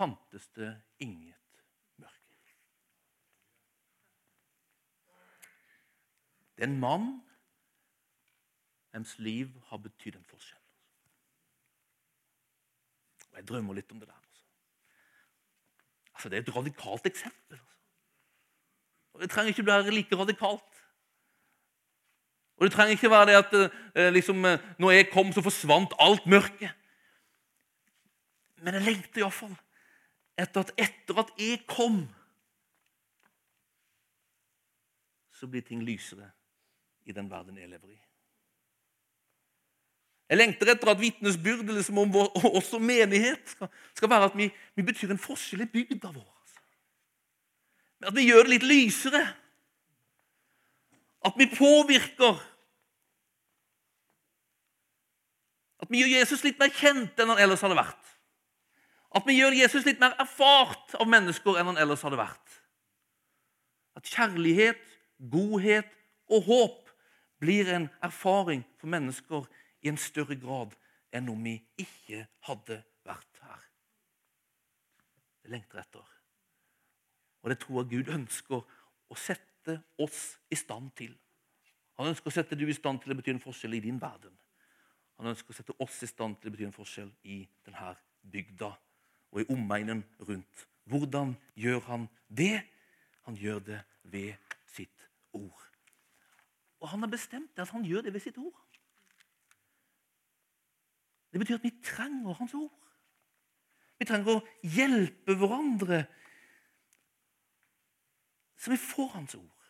fantes det inget mørke. Det er en mann deres liv har betydd en forskjell. Og Jeg drømmer litt om det der. Altså. altså det er et radikalt eksempel. Altså. Og Det trenger ikke være like radikalt. Og Det trenger ikke være det at eh, liksom, eh, når jeg kom, så forsvant alt mørket. Men jeg lengter iallfall etter at etter at jeg kom, så blir ting lysere i den verden jeg lever i. Jeg lengter etter at vitnesbyrdet liksom om vår, også menighet skal, skal, være at vi, vi, betyr en forskjell i bygda vår. Altså. At vi gjør det litt lysere. At vi påvirker. At vi gjør Jesus litt mer kjent enn han ellers hadde vært. At vi gjør Jesus litt mer erfart av mennesker enn han ellers hadde vært. At kjærlighet, godhet og håp blir en erfaring for mennesker i en større grad enn om vi ikke hadde vært her. Det lengter etter. Og det tror jeg Gud ønsker å sette oss i stand til. Han ønsker å sette du i stand til å bety en forskjell i din verden. Han ønsker å sette oss i stand til å bety en forskjell i denne bygda og i omegnen rundt. Hvordan gjør han det? Han gjør det ved sitt ord. Og han har bestemt at han gjør det ved sitt ord. Det betyr at vi trenger Hans ord. Vi trenger å hjelpe hverandre så vi får Hans ord.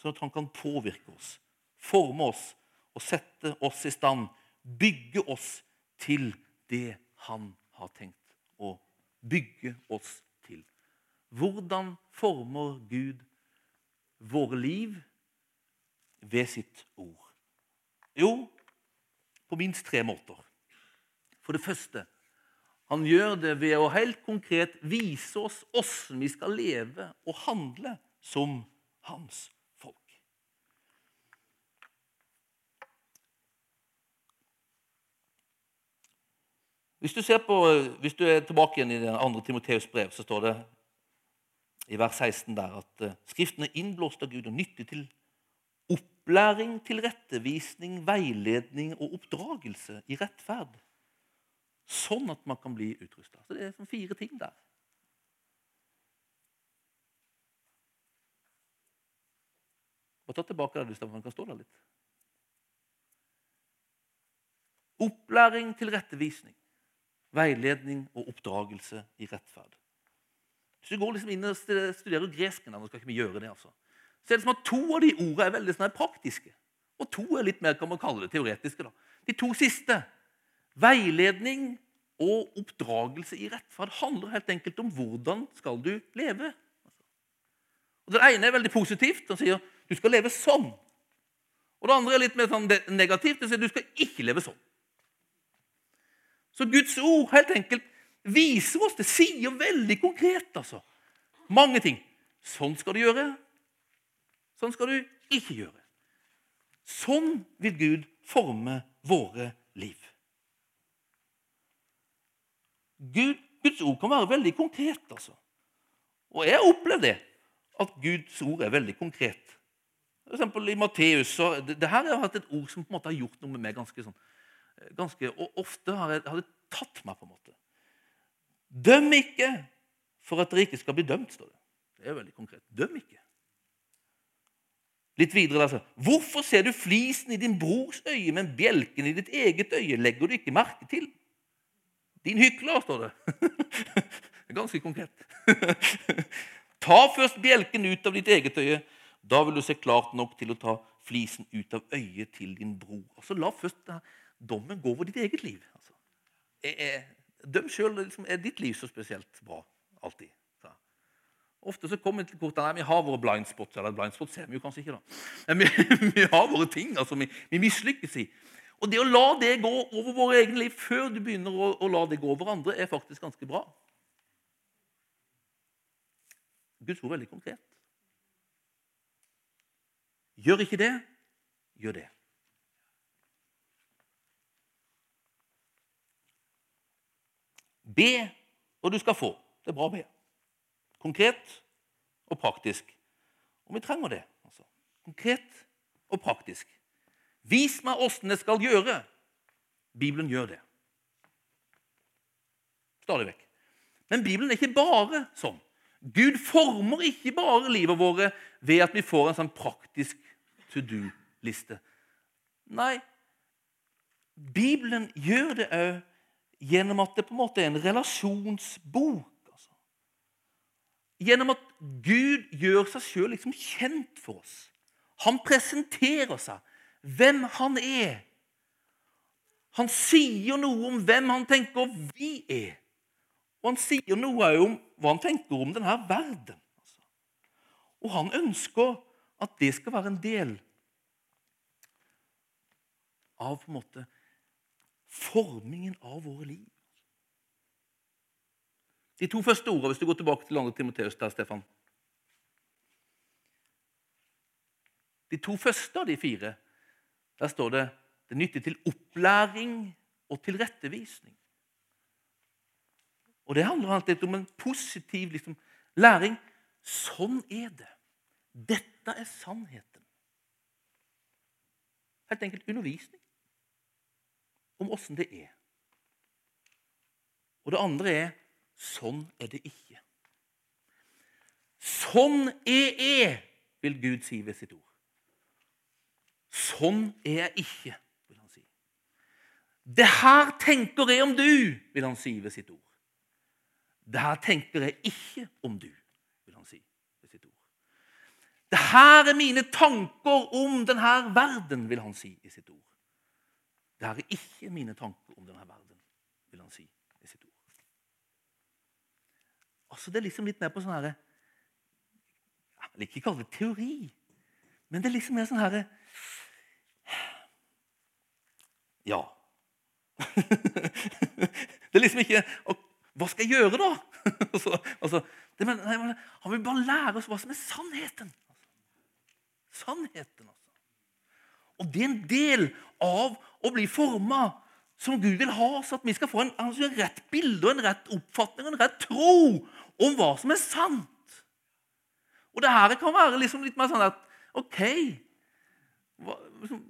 Sånn at han kan påvirke oss, forme oss og sette oss i stand. Bygge oss til det han har tenkt å bygge oss til. Hvordan former Gud våre liv ved sitt ord? Jo, på minst tre måter. For det første han gjør det ved å helt konkret vise oss åssen vi skal leve og handle som hans folk. Hvis du, på, hvis du er tilbake igjen i den andre Timoteus brev, så står det i vers 16 der at eh, Skriften er innblåst av Gud og nyttig til Opplæring, tilrettevisning, veiledning og oppdragelse i rettferd. Sånn at man kan bli utrusta. Så det er sånn fire ting der. Bare ta tilbake det, hvis man kan stå der litt. Opplæring, tilrettevisning, veiledning og oppdragelse i rettferd. Hvis du går liksom inn og studerer gresken, nå skal ikke vi gjøre det, altså så er det som at to av de ordene er veldig sånn praktiske. Og to er litt mer kan man kalle det teoretiske. da. De to siste, veiledning og oppdragelse i rettferd, handler helt enkelt om hvordan skal du leve. Og Det ene er veldig positivt. Han sier du skal leve sånn. Og det andre er litt mer sånn negativt. Det sier du skal ikke leve sånn. Så Guds ord helt enkelt viser oss Det sier veldig konkret. altså. Mange ting. Sånn skal du gjøre. Sånn skal du ikke gjøre. Sånn vil Gud forme våre liv. Gud, Guds ord kan være veldig konkret. altså. Og jeg har opplevd det, at Guds ord er veldig konkret. For eksempel I Matteus så, det, det her har vært et ord som på en måte har gjort noe med meg ganske sånn, ganske, og ofte har, jeg, har det tatt meg. på en måte. Døm ikke for at dere ikke skal bli dømt, står det. Det er veldig konkret. Døm ikke. Litt videre altså. Hvorfor ser du flisen i din brors øye, men bjelken i ditt eget øye legger du ikke merke til? Din hykler, står det. det ganske konkret. ta først bjelken ut av ditt eget øye. Da vil du se klart nok til å ta flisen ut av øyet til din bror. Altså, La først dommen går over ditt eget liv. Altså. døm sjøl. Liksom, er ditt liv så spesielt bra alltid? Ofte så kommer til kort, nei, vi har våre blind spots. Eller blind spots ser vi jo kanskje ikke. da. Men vi, vi har våre ting altså vi, vi mislykkes i. Og det å la det gå over våre egne liv før du begynner å, å la det gå over andre, er faktisk ganske bra. Guds ord er veldig konkret. Gjør ikke det, gjør det. Be og du skal få. Det er bra å be. Konkret og praktisk. Og vi trenger det. altså. Konkret og praktisk. Vis meg åssen jeg skal gjøre. Bibelen gjør det. Stadig vekk. Men Bibelen er ikke bare sånn. Gud former ikke bare livet våre ved at vi får en sånn praktisk to do-liste. Nei, Bibelen gjør det òg gjennom at det på en måte er en relasjonsbok. Altså. Gjennom at Gud gjør seg sjøl liksom kjent for oss. Han presenterer seg, hvem han er. Han sier noe om hvem han tenker vi er. Og han sier noe om hva han tenker om denne verden. Altså. Og han ønsker at det skal være en del av på en måte formingen av våre liv. De to første ordene, hvis du går tilbake til 2. Timoteus der, Stefan. De to første av de fire, der står det det nytter til opplæring og tilrettevisning. Og Det handler alltid om en positiv liksom, læring. Sånn er det. Dette er sannheten. Helt enkelt undervisning om åssen det er. Og det andre er sånn er det ikke. Sånn er jeg, vil Gud si ved sitt ord. Sånn er jeg ikke, vil han si. Det her tenker jeg om du, vil han si ved sitt ord. Det her tenker jeg ikke om du, vil han si ved sitt ord. Det her er mine tanker om denne verden, vil han si i sitt ord. Det her er ikke mine tanker om denne verden, vil han si i sitt ord. Altså, Det er liksom litt mer på sånn herre Jeg liker ikke å kalle det teori, men det er liksom mer sånn herre Ja. det er liksom ikke Hva skal jeg gjøre, da? altså, det, men, han vil bare lære oss hva som er sannheten. Sannheten, altså. Og det er en del av å bli forma som Gud vil ha, oss. at vi skal få en altså, rett bilde og en rett oppfatning og en rett tro om hva som er sant. Og det her kan være liksom litt mer sånn at OK liksom,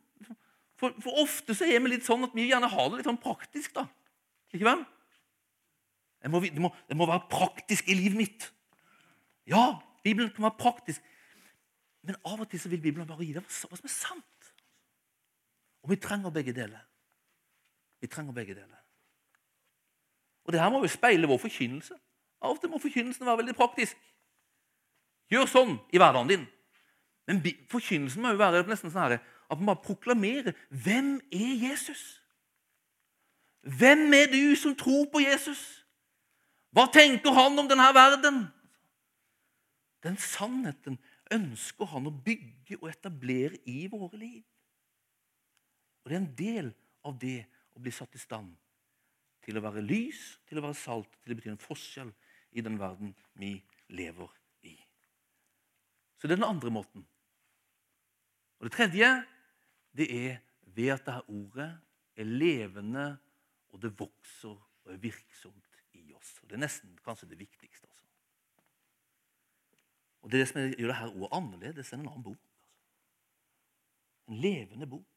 for, for, ofte så er vi litt sånn at vi gjerne har det litt sånn praktisk. da. Ikke vel? Det må, det, må, det må være praktisk i livet mitt. Ja, Bibelen kan være praktisk. Men av og til så vil Bibelen bare gi deg hva som er sant. Og vi trenger begge deler. Vi trenger begge deler. Og det her må jo speile vår forkynnelse. Av og til må forkynnelsen være veldig praktisk. Gjør sånn i hverdagen din. Men forkynnelsen må jo være nesten sånn her, at man bare proklamerer hvem er Jesus? Hvem er du som tror på Jesus? Hva tenker han om denne verden? Den sannheten ønsker han å bygge og etablere i våre liv. Og det er en del av det å bli satt i stand til å være lys, til å være salt, til å bety en forskjell i den verden vi lever i. Så det er den andre måten. Og Det tredje det er ved at dette ordet er levende, og det vokser og er virksomt i oss. Og Det er nesten kanskje det viktigste. Altså. Og Det er det som gjør dette ordet annerledes enn en annen bok. Altså. En levende bok.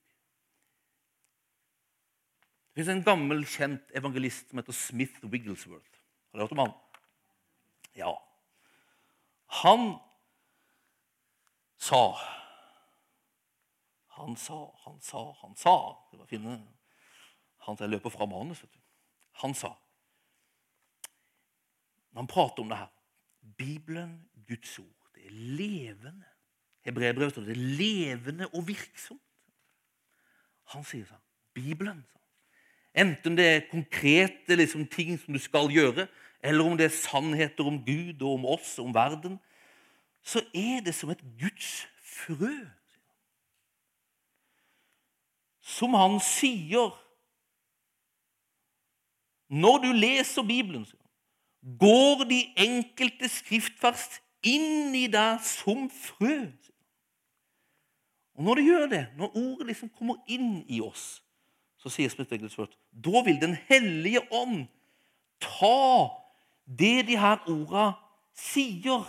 Det fins en gammel, kjent evangelist som heter Smith Wigglesworth. Har du hørt om han? Ja. Han sa Han sa, han sa, han sa Det var fine han jeg løper fra manus. Han sa Når han prater om det her Bibelen, Guds ord, det er levende. Hebreerbrevet står det er levende og virksomt. Han sier sånn Bibelen Enten det er konkrete liksom, ting som du skal gjøre, eller om det er sannheter om Gud og om oss og om verden, så er det som et Guds frø. Som han sier Når du leser Bibelen, går de enkelte skriftvers inn i deg som frø. Og når det gjør det, når ordet liksom kommer inn i oss, så sier Smith Wigglesworth da vil Den hellige ånd ta det de her orda sier,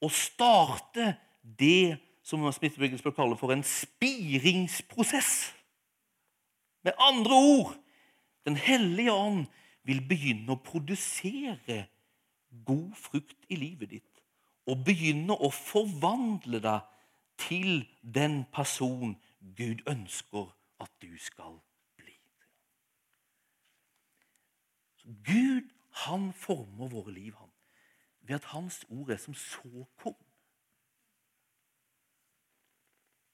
og starte det som Wigglesworth kaller for en spiringsprosess. Med andre ord Den hellige ånd vil begynne å produsere god frukt i livet ditt. Og begynne å forvandle deg til den person Gud ønsker at du skal bli. Så Gud han former våre liv han, ved at hans ord er som såkorn.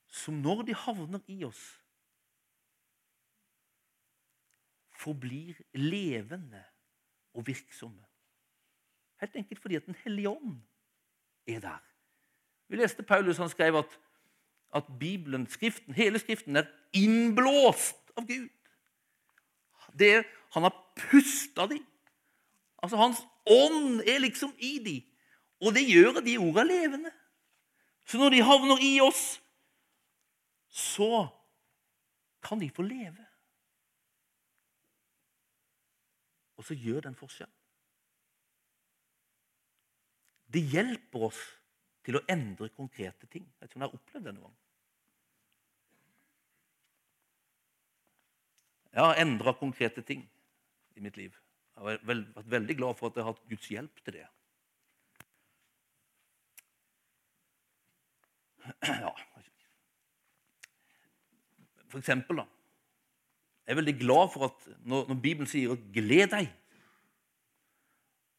Som når de havner i oss, forblir levende og virksomme. Helt enkelt fordi at Den hellige ånd er der. Vi leste Paulus han skrev at, at Bibelen, skriften, hele Skriften er innblåst av Gud. Det, han har pusta dem. Altså, Hans ånd er liksom i dem. Og det gjør de orda levende. Så når de havner i oss, så kan de få leve. Og så gjør det en forskjell. Det hjelper oss til å endre konkrete ting. Jeg tror dere har opplevd det noen gang. Jeg har endra konkrete ting i mitt liv. Jeg har vært veldig glad for at jeg har hatt Guds hjelp til det. Ja For eksempel, da. Jeg er veldig glad for at når, Bibelen sier 'gled deg',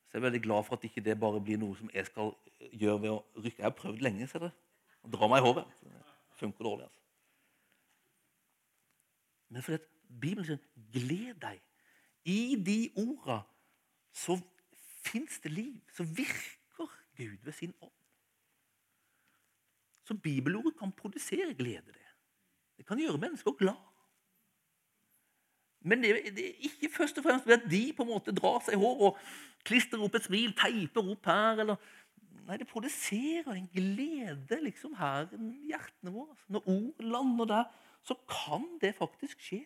så jeg er veldig glad for at ikke det bare blir noe som jeg skal gjøre ved å rykke. Jeg har prøvd lenge ser dere, å dra meg i hodet. Det funker dårlig. altså. Men fordi at Bibelen sier 'gled deg'. I de orda så fins det liv. Så virker Gud ved sin ånd. Så bibelordet kan produsere glede. Det Det kan gjøre mennesker glad. Men det, det, er ikke først og fremst ved at de på en måte drar seg i hår og klistrer opp et smil, teiper opp her. eller... Nei, det produserer en glede liksom her i hjertene våre. Når ord lander der, så kan det faktisk skje.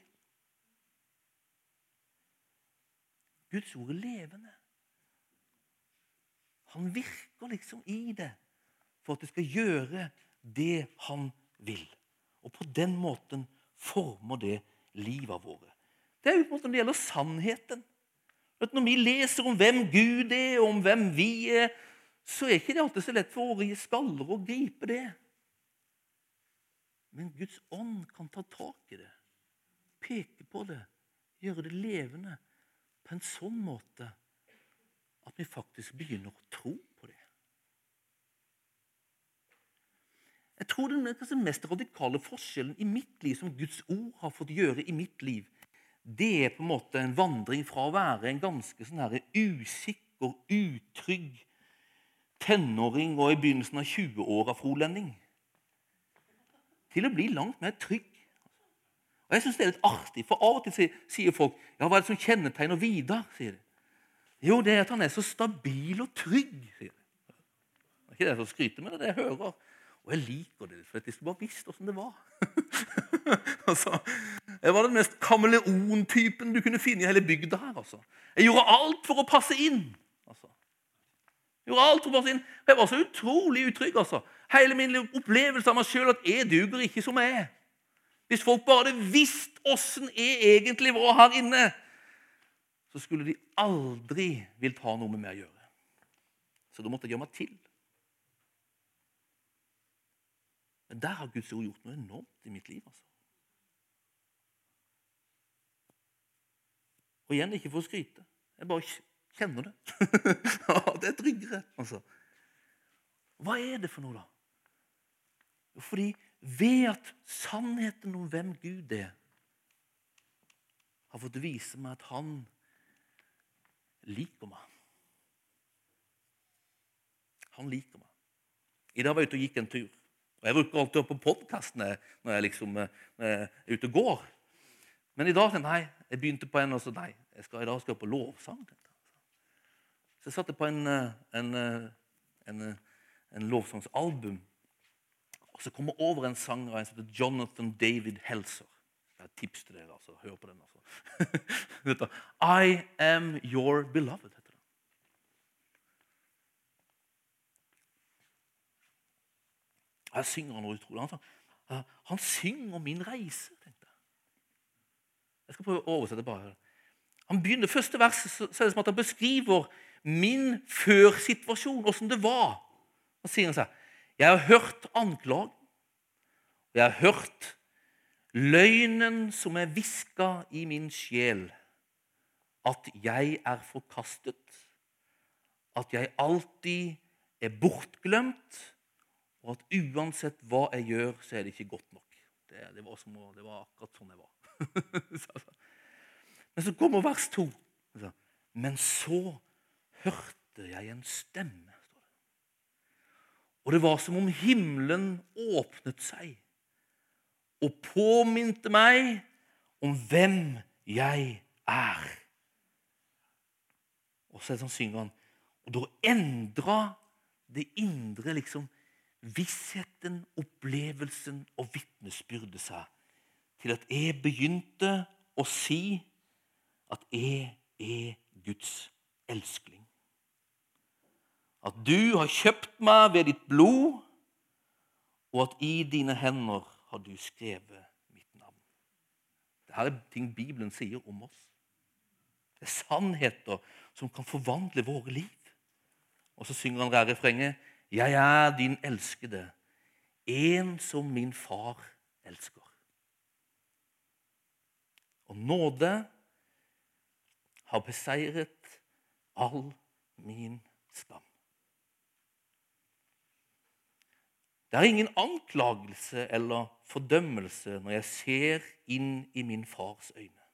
Guds ord er levende. Han virker liksom i det for at det skal gjøre det han vil. Og på den måten former det livet våre. Det er jo på en måte når det gjelder sannheten. At når vi leser om hvem Gud er, og om hvem vi er, så er ikke det alltid så lett for våre skaller å gripe det. Men Guds ånd kan ta tak i det, peke på det, gjøre det levende på en sånn måte at vi faktisk begynner å tro på det. Jeg tror Den mest radikale forskjellen i mitt liv som Guds ord har fått gjøre i mitt liv, det er på en måte en vandring fra å være en ganske sånn her usikker, utrygg tenåring og i begynnelsen av 20-åra frolending til å bli langt mer trygg. Og Jeg synes det er litt artig, for av og til sier folk ja, hva er det som kjennetegner Vidar. sier de. Jo, det er at han er så stabil og trygg. sier de. Det er ikke det jeg skryter med det, er det jeg hører. Og jeg liker det, for jeg skulle bare visst åssen det var. altså, jeg var den mest kameleontypen du kunne finne i hele bygda her. altså. Jeg gjorde alt for å passe inn. altså. Jeg gjorde alt for å passe inn. Jeg var så utrolig utrygg. altså. Hele min opplevelse av meg sjøl at jeg duger ikke som jeg er. Hvis folk bare hadde visst åssen jeg egentlig var her inne, så skulle de aldri villet ta noe med meg å gjøre. Så da måtte jeg gjøre meg til. Men der har Guds ord gjort noe enormt i mitt liv. altså. Og igjen, ikke for å skryte. Jeg bare kjenner det. det er tryggere. altså. Hva er det for noe, da? Fordi ved at sannheten om hvem Gud er, har fått vise meg at han liker meg. Han liker meg. I dag var jeg ute og gikk en tur. Og Jeg bruker alltid å på podkastene når, jeg liksom, når jeg er ute og går. Men i dag nei, jeg begynte på en og så nei, jeg skal, i dag skal jeg på lovsang. Så jeg satte på en, en, en, en lovsangsalbum. Og så kommer jeg over en sanger som heter Jonathan David Helser. Jeg har et tips til dere. altså. Hør på den. altså. I am your beloved, heter det. Her synger han noe utrolig. Han, sa, han synger om min reise, tenkte jeg. Jeg skal prøve å oversette bare. Han begynner Første verset så er det som at han beskriver min før-situasjon, åssen det var. Da sier han seg, jeg har hørt anklagen. Jeg har hørt løgnen som er hviska i min sjel. At jeg er forkastet. At jeg alltid er bortglemt, og at uansett hva jeg gjør, så er det ikke godt nok. Det, det, var, som, det var, akkurat sånn jeg var. Men så kommer vers to. Men så hørte jeg en stemme. Og det var som om himmelen åpnet seg og påminte meg om hvem jeg er. Og så sånn synger han, og da endra det indre liksom vissheten, opplevelsen og vitnesbyrdet seg til at jeg begynte å si at jeg er Guds elskling. At du har kjøpt meg ved ditt blod, og at i dine hender har du skrevet mitt navn. Dette er ting Bibelen sier om oss. Det er sannheter som kan forvandle våre liv. Og så synger han det refrenget. Jeg er din elskede, en som min far elsker. Og nåde har beseiret all min skam. Det er ingen anklagelse eller fordømmelse når jeg ser inn i min fars øyne.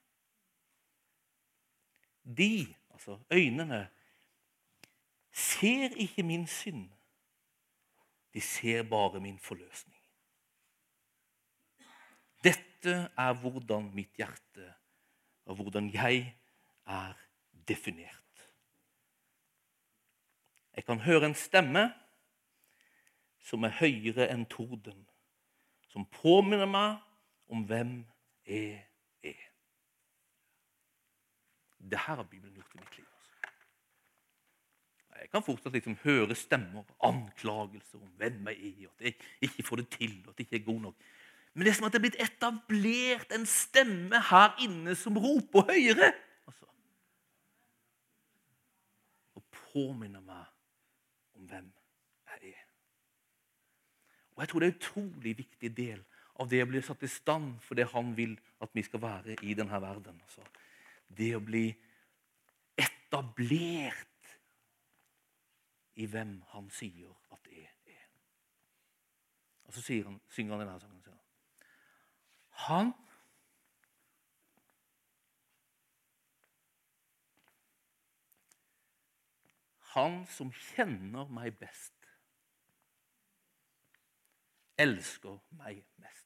De, altså øynene, ser ikke min synd. De ser bare min forløsning. Dette er hvordan mitt hjerte og hvordan jeg er definert. Jeg kan høre en stemme som er høyere enn torden, som påminner meg om hvem jeg er. Det her har Bibelen gjort i mitt liv. Altså. Jeg kan fortsatt liksom høre stemmer, anklagelser om hvem jeg er, at jeg ikke får det til, at jeg ikke er god nok. Men det er som at det er blitt etablert en stemme her inne som roper høyere. Altså. Og påminner meg om hvem jeg er. Og Jeg tror det er en utrolig viktig del av det å bli satt i stand for det han vil at vi skal være i denne verden. Altså. Det å bli etablert i hvem han sier at jeg er. Og så han, synger han denne sangen. Han Han som kjenner meg best elsker meg mest.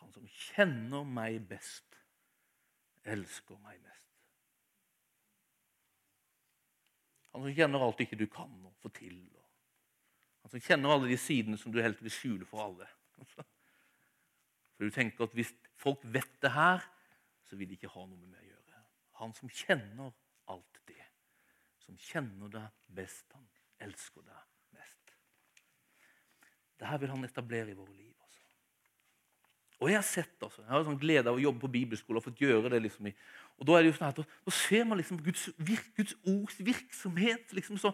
Han som kjenner meg best, elsker meg mest. Han som kjenner alt ikke du kan og få til. Han som kjenner alle de sidene som du helt vil skjule for alle. For du tenker at hvis folk vet det her, så vil de ikke ha noe med meg å gjøre. Han som kjenner alt det. Som kjenner deg best. Han elsker deg mest. Dette vil han etablere i våre liv. Også. Og jeg har sett, altså, jeg har sånn glede av å jobbe på bibelskole og fått gjøre det. liksom i, og Da er det jo sånn at, da ser man liksom Guds, virk, Guds ords virksomhet liksom så,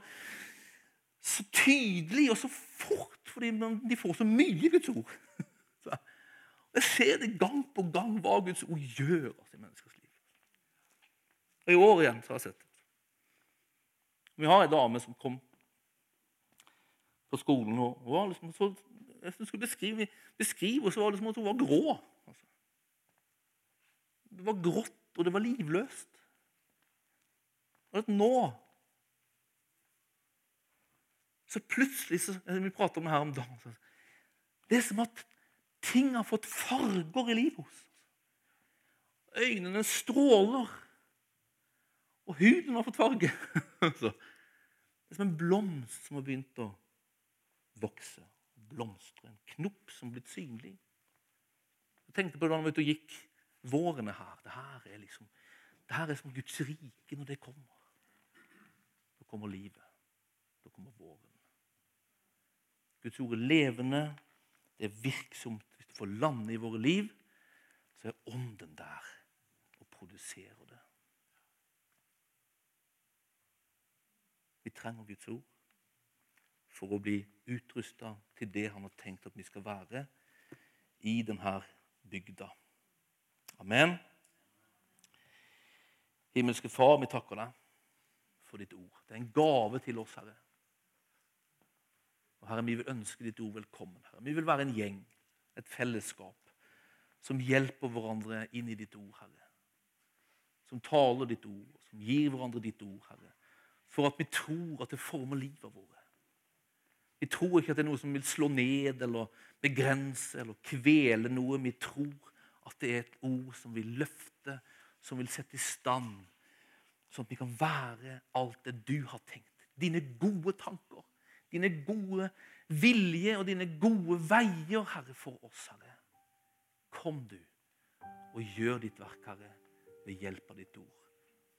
så, tydelig og så fort, fordi man, de får så mye Guds ord. Så, jeg ser det gang på gang hva Guds ord gjør altså, i menneskers liv. Og I år igjen så har jeg sett det. Vi har en dame som kom på skolen. Og, og liksom, så, hvis hun skulle beskrive, beskrive, så var det som at hun var grå. Altså. Det var grått, og det var livløst. Og at nå Så plutselig så, Vi prater om det her om dagen. Så, det er som at ting har fått farger i livet hos Øynene stråler. Og huden har fått farge. Det er som en blomst som har begynt å vokse, blomstre. En knopp som blitt synlig. Jeg tenkte på det da du gikk vårene her. Det her er liksom, det her er som Guds rike når det kommer. Da kommer livet. da kommer våren. Guds ord er levende, det er virksomt. Hvis det får lande i våre liv, så er ånden der og produserer det. Vi trenger Guds ord for å bli utrusta til det han har tenkt at vi skal være i denne bygda. Amen. Himmelske Far, vi takker deg for ditt ord. Det er en gave til oss, Herre. Og Herre, Vi vil ønske ditt ord velkommen. Herre. Vi vil være en gjeng, et fellesskap, som hjelper hverandre inn i ditt ord, Herre. Som taler ditt ord, som gir hverandre ditt ord, Herre. For at vi tror at det former livet vårt. Vi tror ikke at det er noe som vil slå ned eller begrense eller kvele noe. Vi tror at det er et ord som vil løfte, som vil sette i stand, sånn at vi kan være alt det du har tenkt. Dine gode tanker, dine gode vilje og dine gode veier, Herre, for oss, Herre. Kom du og gjør ditt verk, Herre, ved hjelp av ditt ord.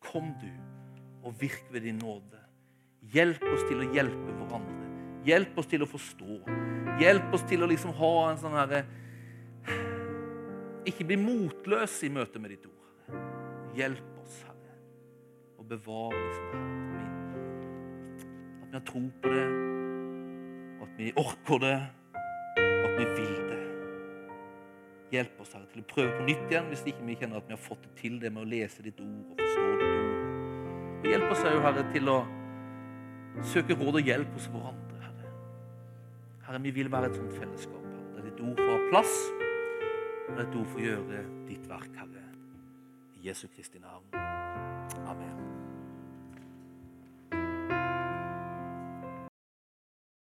Kom du og virk ved din nåde. Hjelp oss til å hjelpe hverandre. Hjelp oss til å forstå. Hjelp oss til å liksom ha en sånn herre Ikke bli motløs i møte med ditt ord, Hjelp oss, Herre, og bevar liksom Herre, at vi har tro på det, at vi orker det, at vi vil det. Hjelp oss Herre, til å prøve på nytt igjen hvis ikke vi kjenner at vi har fått det til det med å lese ditt ord og forstå ditt ord. Og hjelp oss Herre, til å søke råd og hjelp hos hverandre. Herre, vi vil være et sånt fellesskap der ditt ord får plass, og ditt ord får gjøre ditt verk, Herre. I Jesu Kristi navn. Amen.